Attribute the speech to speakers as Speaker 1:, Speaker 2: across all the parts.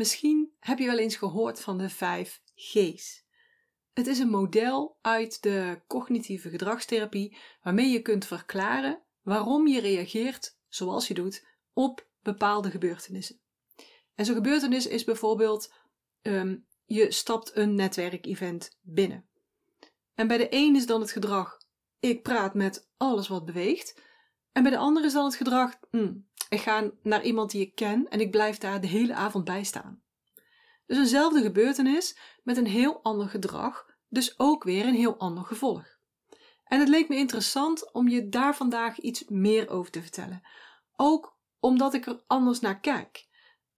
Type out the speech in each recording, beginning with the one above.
Speaker 1: Misschien heb je wel eens gehoord van de 5 G's. Het is een model uit de cognitieve gedragstherapie waarmee je kunt verklaren waarom je reageert zoals je doet op bepaalde gebeurtenissen. En zo'n gebeurtenis is bijvoorbeeld ehm, je stapt een netwerkevent binnen. En bij de een is dan het gedrag ik praat met alles wat beweegt. En bij de ander is dan het gedrag hmm, ik ga naar iemand die ik ken en ik blijf daar de hele avond bij staan. Dus eenzelfde gebeurtenis met een heel ander gedrag, dus ook weer een heel ander gevolg. En het leek me interessant om je daar vandaag iets meer over te vertellen. Ook omdat ik er anders naar kijk.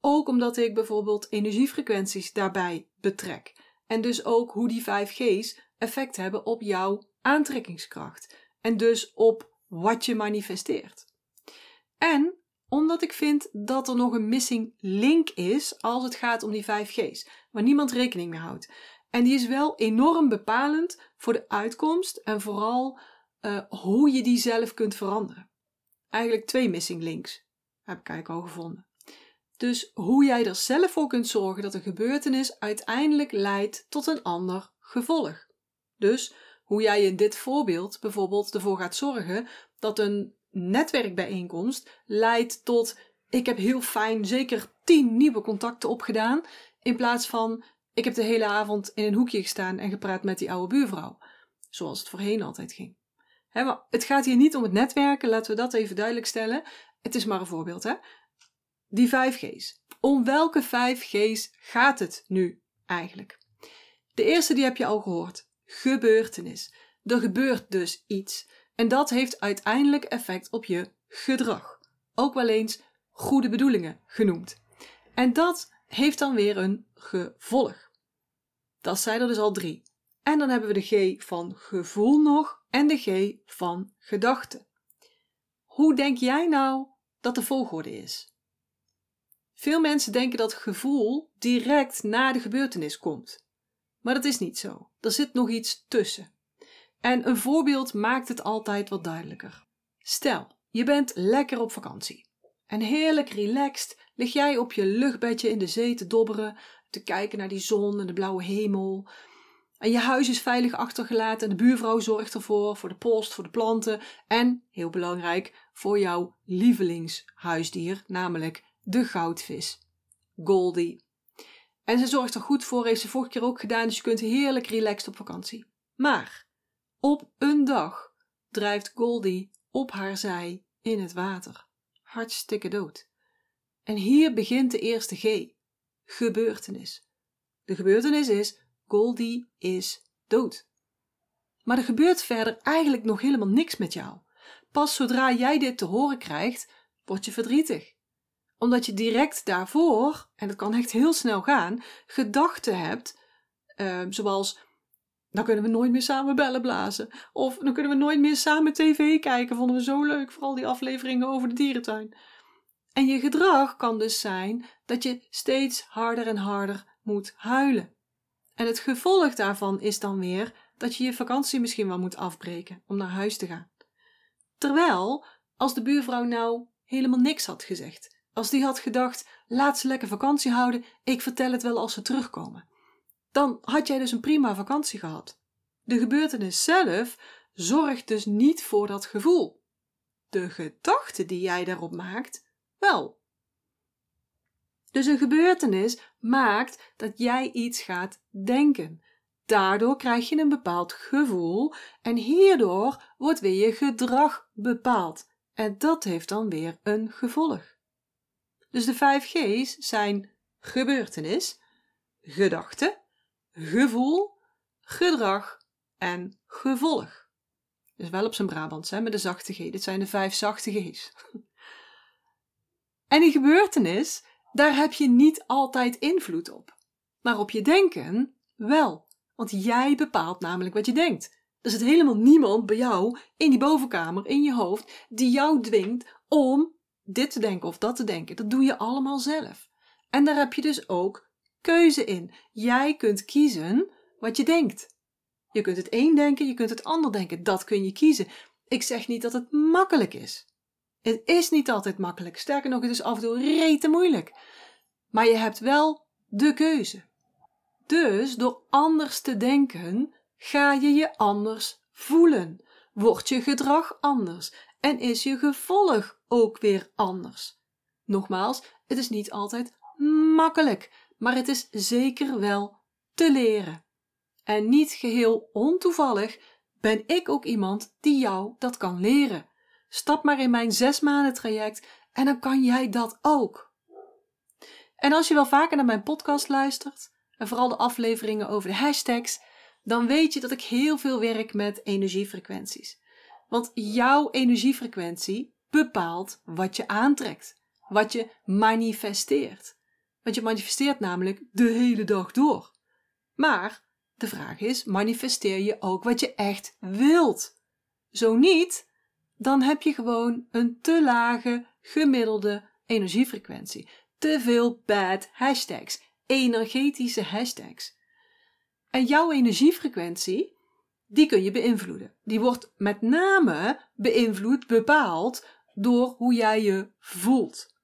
Speaker 1: Ook omdat ik bijvoorbeeld energiefrequenties daarbij betrek. En dus ook hoe die 5G's effect hebben op jouw aantrekkingskracht. En dus op wat je manifesteert. En omdat ik vind dat er nog een missing link is als het gaat om die 5G's, waar niemand rekening mee houdt. En die is wel enorm bepalend voor de uitkomst en vooral uh, hoe je die zelf kunt veranderen. Eigenlijk twee missing links heb ik eigenlijk al gevonden. Dus hoe jij er zelf voor kunt zorgen dat een gebeurtenis uiteindelijk leidt tot een ander gevolg. Dus hoe jij in dit voorbeeld bijvoorbeeld ervoor gaat zorgen dat een netwerkbijeenkomst leidt tot ik heb heel fijn zeker tien nieuwe contacten opgedaan in plaats van ik heb de hele avond in een hoekje gestaan en gepraat met die oude buurvrouw. Zoals het voorheen altijd ging. maar het gaat hier niet om het netwerken, laten we dat even duidelijk stellen. Het is maar een voorbeeld, hè? Die 5G's. Om welke 5G's gaat het nu eigenlijk? De eerste die heb je al gehoord. Gebeurtenis. Er gebeurt dus iets. En dat heeft uiteindelijk effect op je gedrag. Ook wel eens goede bedoelingen genoemd. En dat heeft dan weer een gevolg. Dat zijn er dus al drie. En dan hebben we de G van gevoel nog en de G van gedachte. Hoe denk jij nou dat de volgorde is? Veel mensen denken dat gevoel direct na de gebeurtenis komt. Maar dat is niet zo. Er zit nog iets tussen. En een voorbeeld maakt het altijd wat duidelijker. Stel, je bent lekker op vakantie. En heerlijk relaxed lig jij op je luchtbedje in de zee te dobberen, te kijken naar die zon en de blauwe hemel. En je huis is veilig achtergelaten en de buurvrouw zorgt ervoor, voor de post, voor de planten en, heel belangrijk, voor jouw lievelingshuisdier, namelijk de goudvis. Goldie. En ze zorgt er goed voor, heeft ze vorige keer ook gedaan, dus je kunt heerlijk relaxed op vakantie. Maar op een dag drijft Goldie op haar zij in het water. Hartstikke dood. En hier begint de eerste G. Gebeurtenis. De gebeurtenis is Goldie is dood. Maar er gebeurt verder eigenlijk nog helemaal niks met jou. Pas zodra jij dit te horen krijgt, word je verdrietig. Omdat je direct daarvoor, en dat kan echt heel snel gaan, gedachten hebt, uh, zoals dan kunnen we nooit meer samen bellen blazen. Of dan kunnen we nooit meer samen tv kijken. Vonden we zo leuk, vooral die afleveringen over de dierentuin. En je gedrag kan dus zijn dat je steeds harder en harder moet huilen. En het gevolg daarvan is dan weer dat je je vakantie misschien wel moet afbreken om naar huis te gaan. Terwijl, als de buurvrouw nou helemaal niks had gezegd, als die had gedacht: laat ze lekker vakantie houden, ik vertel het wel als ze terugkomen dan had jij dus een prima vakantie gehad. De gebeurtenis zelf zorgt dus niet voor dat gevoel. De gedachte die jij daarop maakt, wel. Dus een gebeurtenis maakt dat jij iets gaat denken. Daardoor krijg je een bepaald gevoel en hierdoor wordt weer je gedrag bepaald. En dat heeft dan weer een gevolg. Dus de 5 G's zijn gebeurtenis, gedachte, gevoel, gedrag en gevolg. Dus wel op zijn Brabants, hè, met de zachte G. Dit zijn de vijf zachte G's. En die gebeurtenis, daar heb je niet altijd invloed op. Maar op je denken wel. Want jij bepaalt namelijk wat je denkt. Er zit helemaal niemand bij jou in die bovenkamer, in je hoofd, die jou dwingt om dit te denken of dat te denken. Dat doe je allemaal zelf. En daar heb je dus ook keuze in. Jij kunt kiezen wat je denkt. Je kunt het een denken, je kunt het ander denken. Dat kun je kiezen. Ik zeg niet dat het makkelijk is. Het is niet altijd makkelijk. Sterker nog, het is af en toe rete moeilijk. Maar je hebt wel de keuze. Dus door anders te denken, ga je je anders voelen. Wordt je gedrag anders en is je gevolg ook weer anders. Nogmaals, het is niet altijd makkelijk, maar het is zeker wel te leren. En niet geheel ontoevallig ben ik ook iemand die jou dat kan leren. Stap maar in mijn zes maanden traject en dan kan jij dat ook. En als je wel vaker naar mijn podcast luistert, en vooral de afleveringen over de hashtags, dan weet je dat ik heel veel werk met energiefrequenties. Want jouw energiefrequentie bepaalt wat je aantrekt, wat je manifesteert. Want je manifesteert namelijk de hele dag door. Maar de vraag is: manifesteer je ook wat je echt wilt? Zo niet, dan heb je gewoon een te lage gemiddelde energiefrequentie. Te veel bad hashtags, energetische hashtags. En jouw energiefrequentie, die kun je beïnvloeden. Die wordt met name beïnvloed, bepaald door hoe jij je voelt.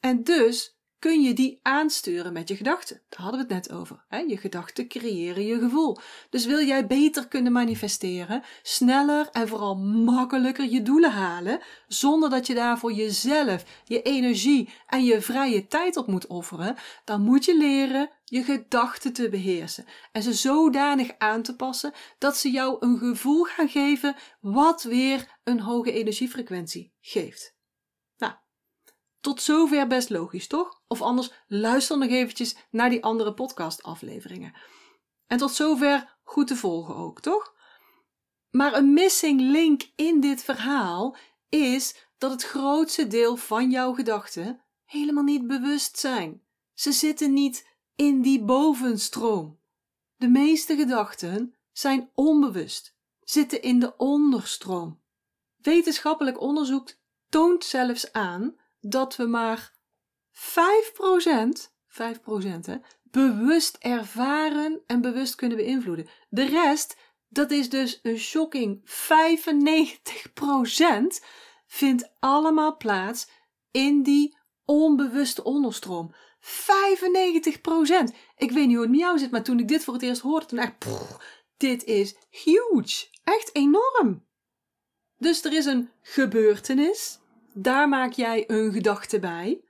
Speaker 1: En dus kun je die aansturen met je gedachten. Daar hadden we het net over. Hè? Je gedachten creëren je gevoel. Dus wil jij beter kunnen manifesteren, sneller en vooral makkelijker je doelen halen, zonder dat je daarvoor jezelf, je energie en je vrije tijd op moet offeren, dan moet je leren je gedachten te beheersen en ze zodanig aan te passen dat ze jou een gevoel gaan geven wat weer een hoge energiefrequentie geeft. Tot zover best logisch, toch? Of anders luister nog eventjes naar die andere podcastafleveringen. En tot zover goed te volgen ook, toch? Maar een missing link in dit verhaal is dat het grootste deel van jouw gedachten helemaal niet bewust zijn. Ze zitten niet in die bovenstroom. De meeste gedachten zijn onbewust, zitten in de onderstroom. Wetenschappelijk onderzoek toont zelfs aan dat we maar 5%, 5% hè, bewust ervaren en bewust kunnen beïnvloeden. De rest, dat is dus een shocking 95%, vindt allemaal plaats in die onbewuste onderstroom. 95%! Ik weet niet hoe het met jou zit, maar toen ik dit voor het eerst hoorde, toen ik, dit is huge. Echt enorm. Dus er is een gebeurtenis daar maak jij een gedachte bij.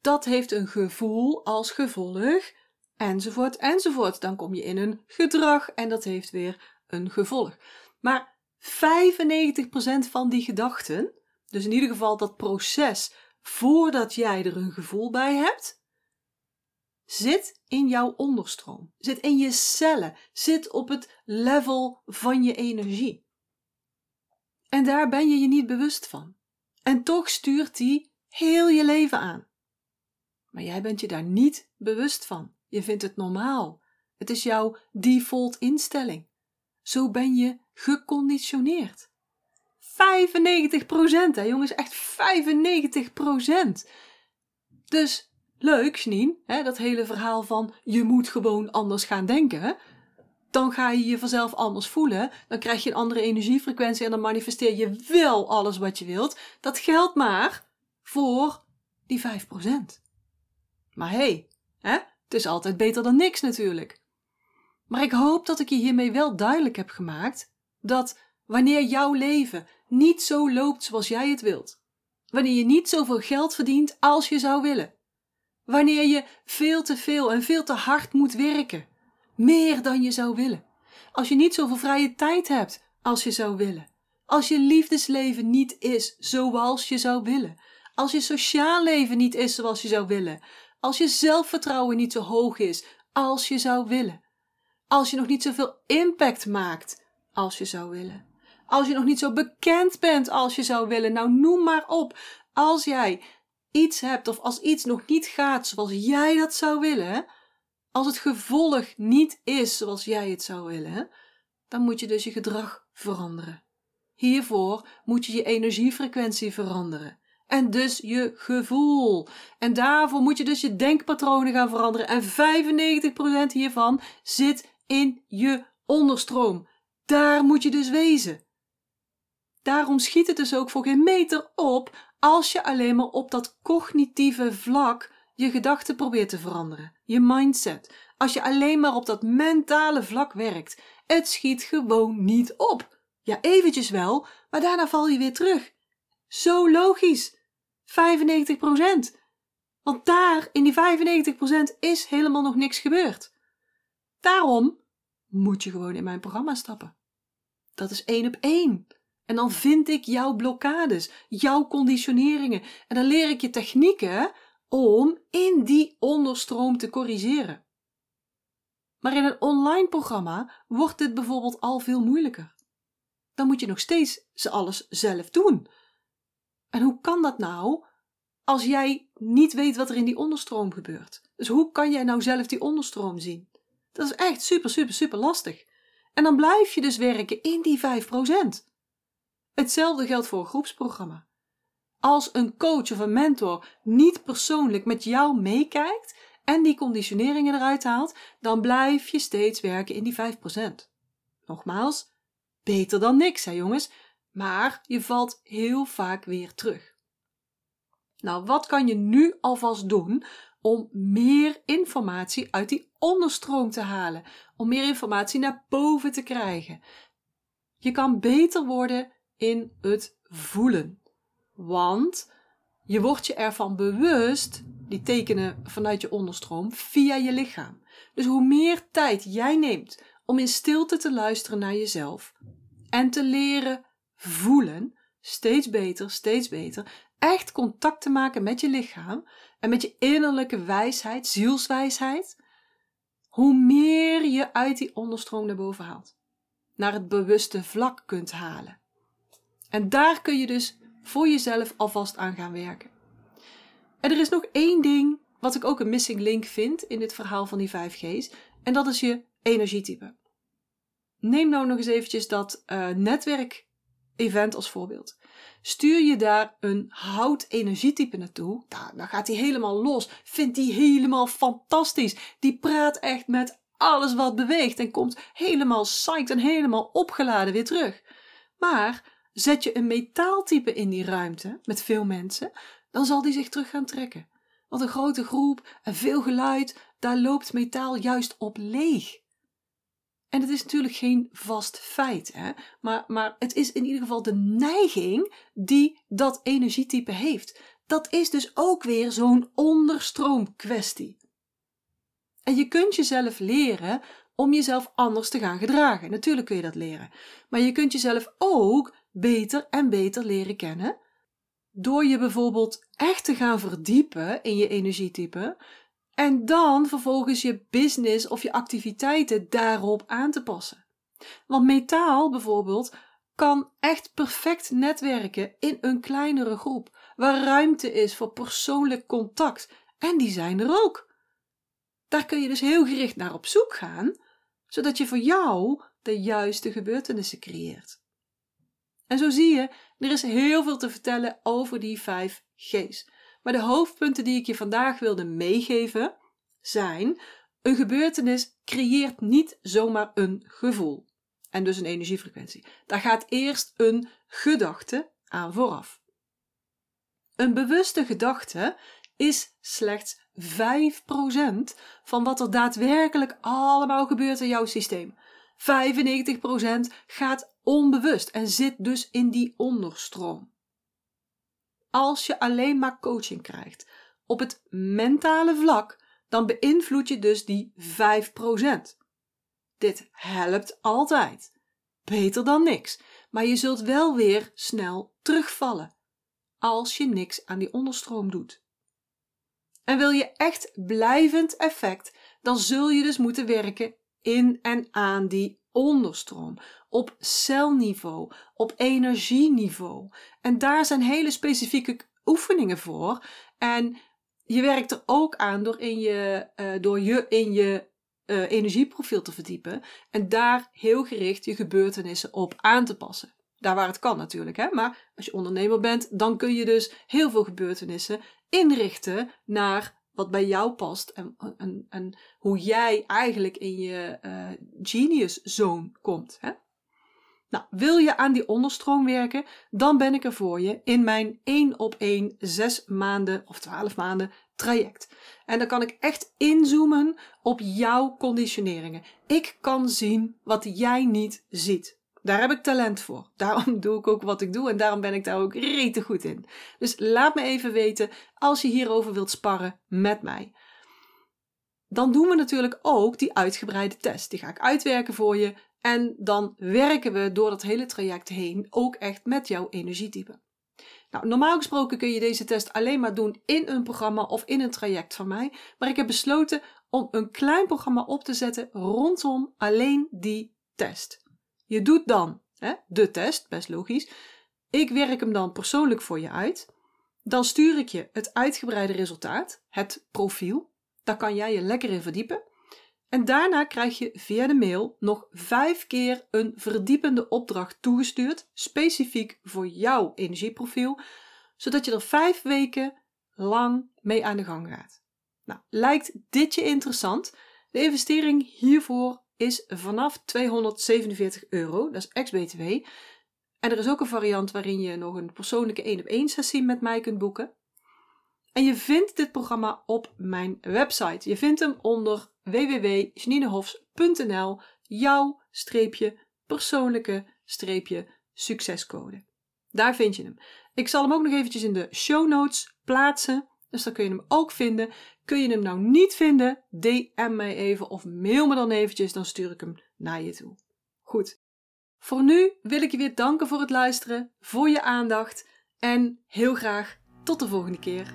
Speaker 1: Dat heeft een gevoel als gevolg, enzovoort, enzovoort. Dan kom je in een gedrag en dat heeft weer een gevolg. Maar 95% van die gedachten, dus in ieder geval dat proces voordat jij er een gevoel bij hebt, zit in jouw onderstroom, zit in je cellen, zit op het level van je energie. En daar ben je je niet bewust van. En toch stuurt die heel je leven aan. Maar jij bent je daar niet bewust van. Je vindt het normaal. Het is jouw default instelling. Zo ben je geconditioneerd. 95% hè jongens, echt 95% Dus leuk, Janine, hè, dat hele verhaal van je moet gewoon anders gaan denken dan ga je je vanzelf anders voelen. Dan krijg je een andere energiefrequentie en dan manifesteer je wel alles wat je wilt. Dat geldt maar voor die 5%. Maar hey, hè? het is altijd beter dan niks natuurlijk. Maar ik hoop dat ik je hiermee wel duidelijk heb gemaakt dat wanneer jouw leven niet zo loopt zoals jij het wilt, wanneer je niet zoveel geld verdient als je zou willen, wanneer je veel te veel en veel te hard moet werken, meer dan je zou willen. Als je niet zoveel vrije tijd hebt als je zou willen. Als je liefdesleven niet is zoals je zou willen. Als je sociaal leven niet is zoals je zou willen. Als je zelfvertrouwen niet zo hoog is als je zou willen. Als je nog niet zoveel impact maakt als je zou willen. Als je nog niet zo bekend bent als je zou willen. Nou, noem maar op. Als jij iets hebt of als iets nog niet gaat zoals jij dat zou willen, als het gevolg niet is zoals jij het zou willen, dan moet je dus je gedrag veranderen. Hiervoor moet je je energiefrequentie veranderen. En dus je gevoel. En daarvoor moet je dus je denkpatronen gaan veranderen. En 95% hiervan zit in je onderstroom. Daar moet je dus wezen. Daarom schiet het dus ook voor geen meter op als je alleen maar op dat cognitieve vlak je gedachten probeert te veranderen, je mindset, als je alleen maar op dat mentale vlak werkt, het schiet gewoon niet op. Ja, eventjes wel, maar daarna val je weer terug. Zo logisch. 95%. Want daar, in die 95%, is helemaal nog niks gebeurd. Daarom moet je gewoon in mijn programma stappen. Dat is één op één. En dan vind ik jouw blokkades, jouw conditioneringen. En dan leer ik je technieken om in die onderstroom te corrigeren. Maar in een online programma wordt dit bijvoorbeeld al veel moeilijker. Dan moet je nog steeds ze alles zelf doen. En hoe kan dat nou als jij niet weet wat er in die onderstroom gebeurt? Dus hoe kan jij nou zelf die onderstroom zien? Dat is echt super, super, super lastig. En dan blijf je dus werken in die 5%. Hetzelfde geldt voor een groepsprogramma. Als een coach of een mentor niet persoonlijk met jou meekijkt en die conditioneringen eruit haalt, dan blijf je steeds werken in die 5%. Nogmaals, beter dan niks, hè jongens, maar je valt heel vaak weer terug. Nou, wat kan je nu alvast doen om meer informatie uit die onderstroom te halen, om meer informatie naar boven te krijgen? Je kan beter worden in het voelen. Want je wordt je ervan bewust, die tekenen vanuit je onderstroom, via je lichaam. Dus hoe meer tijd jij neemt om in stilte te luisteren naar jezelf en te leren voelen, steeds beter, steeds beter, echt contact te maken met je lichaam en met je innerlijke wijsheid, zielswijsheid, hoe meer je uit die onderstroom naar boven haalt, naar het bewuste vlak kunt halen. En daar kun je dus voor jezelf alvast aan gaan werken. En er is nog één ding wat ik ook een missing link vind in dit verhaal van die 5G's, en dat is je energietype. Neem nou nog eens eventjes dat uh, netwerk-event als voorbeeld. Stuur je daar een hout-energietype naartoe, nou, dan gaat hij helemaal los. Vindt hij helemaal fantastisch. Die praat echt met alles wat beweegt en komt helemaal psyched en helemaal opgeladen weer terug. Maar Zet je een metaaltype in die ruimte met veel mensen, dan zal die zich terug gaan trekken. Want een grote groep en veel geluid, daar loopt metaal juist op leeg. En het is natuurlijk geen vast feit, hè? Maar, maar het is in ieder geval de neiging die dat energietype heeft. Dat is dus ook weer zo'n onderstroomkwestie. En je kunt jezelf leren om jezelf anders te gaan gedragen. Natuurlijk kun je dat leren. Maar je kunt jezelf ook beter en beter leren kennen. Door je bijvoorbeeld echt te gaan verdiepen in je energietype. En dan vervolgens je business of je activiteiten daarop aan te passen. Want metaal bijvoorbeeld kan echt perfect netwerken in een kleinere groep, waar ruimte is voor persoonlijk contact. En die zijn er ook. Daar kun je dus heel gericht naar op zoek gaan, zodat je voor jou de juiste gebeurtenissen creëert. En zo zie je, er is heel veel te vertellen over die 5 G's. Maar de hoofdpunten die ik je vandaag wilde meegeven zijn: een gebeurtenis creëert niet zomaar een gevoel en dus een energiefrequentie. Daar gaat eerst een gedachte aan vooraf. Een bewuste gedachte is slechts 5% van wat er daadwerkelijk allemaal gebeurt in jouw systeem. 95% gaat onbewust en zit dus in die onderstroom. Als je alleen maar coaching krijgt op het mentale vlak, dan beïnvloed je dus die 5%. Dit helpt altijd. Beter dan niks, maar je zult wel weer snel terugvallen als je niks aan die onderstroom doet. En wil je echt blijvend effect, dan zul je dus moeten werken in en aan die onderstroom, op celniveau, op energieniveau. En daar zijn hele specifieke oefeningen voor. En je werkt er ook aan door, in je, uh, door je in je uh, energieprofiel te verdiepen en daar heel gericht je gebeurtenissen op aan te passen. Daar waar het kan natuurlijk, hè? maar als je ondernemer bent, dan kun je dus heel veel gebeurtenissen inrichten naar wat bij jou past en, en, en hoe jij eigenlijk in je uh, genius zone komt. Hè? Nou, wil je aan die onderstroom werken, dan ben ik er voor je in mijn 1 op 1 6 maanden of 12 maanden traject. En dan kan ik echt inzoomen op jouw conditioneringen. Ik kan zien wat jij niet ziet. Daar heb ik talent voor. Daarom doe ik ook wat ik doe en daarom ben ik daar ook rete goed in. Dus laat me even weten als je hierover wilt sparren met mij. Dan doen we natuurlijk ook die uitgebreide test. Die ga ik uitwerken voor je. En dan werken we door dat hele traject heen ook echt met jouw energietype. Nou, normaal gesproken kun je deze test alleen maar doen in een programma of in een traject van mij. Maar ik heb besloten om een klein programma op te zetten rondom alleen die test. Je doet dan hè, de test, best logisch. Ik werk hem dan persoonlijk voor je uit. Dan stuur ik je het uitgebreide resultaat, het profiel. Daar kan jij je lekker in verdiepen. En daarna krijg je via de mail nog vijf keer een verdiepende opdracht toegestuurd, specifiek voor jouw energieprofiel, zodat je er vijf weken lang mee aan de gang gaat. Nou, lijkt dit je interessant? De investering hiervoor is vanaf 247 euro, dat is ex-BTW. En er is ook een variant waarin je nog een persoonlijke 1 op 1 sessie met mij kunt boeken. En je vindt dit programma op mijn website. Je vindt hem onder www.janinehofs.nl jouw streepje persoonlijke streepje succescode. Daar vind je hem. Ik zal hem ook nog eventjes in de show notes plaatsen. Dus dan kun je hem ook vinden. Kun je hem nou niet vinden, DM mij even of mail me dan eventjes, dan stuur ik hem naar je toe. Goed. Voor nu wil ik je weer danken voor het luisteren, voor je aandacht en heel graag tot de volgende keer.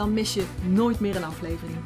Speaker 1: Dan mis je nooit meer een aflevering.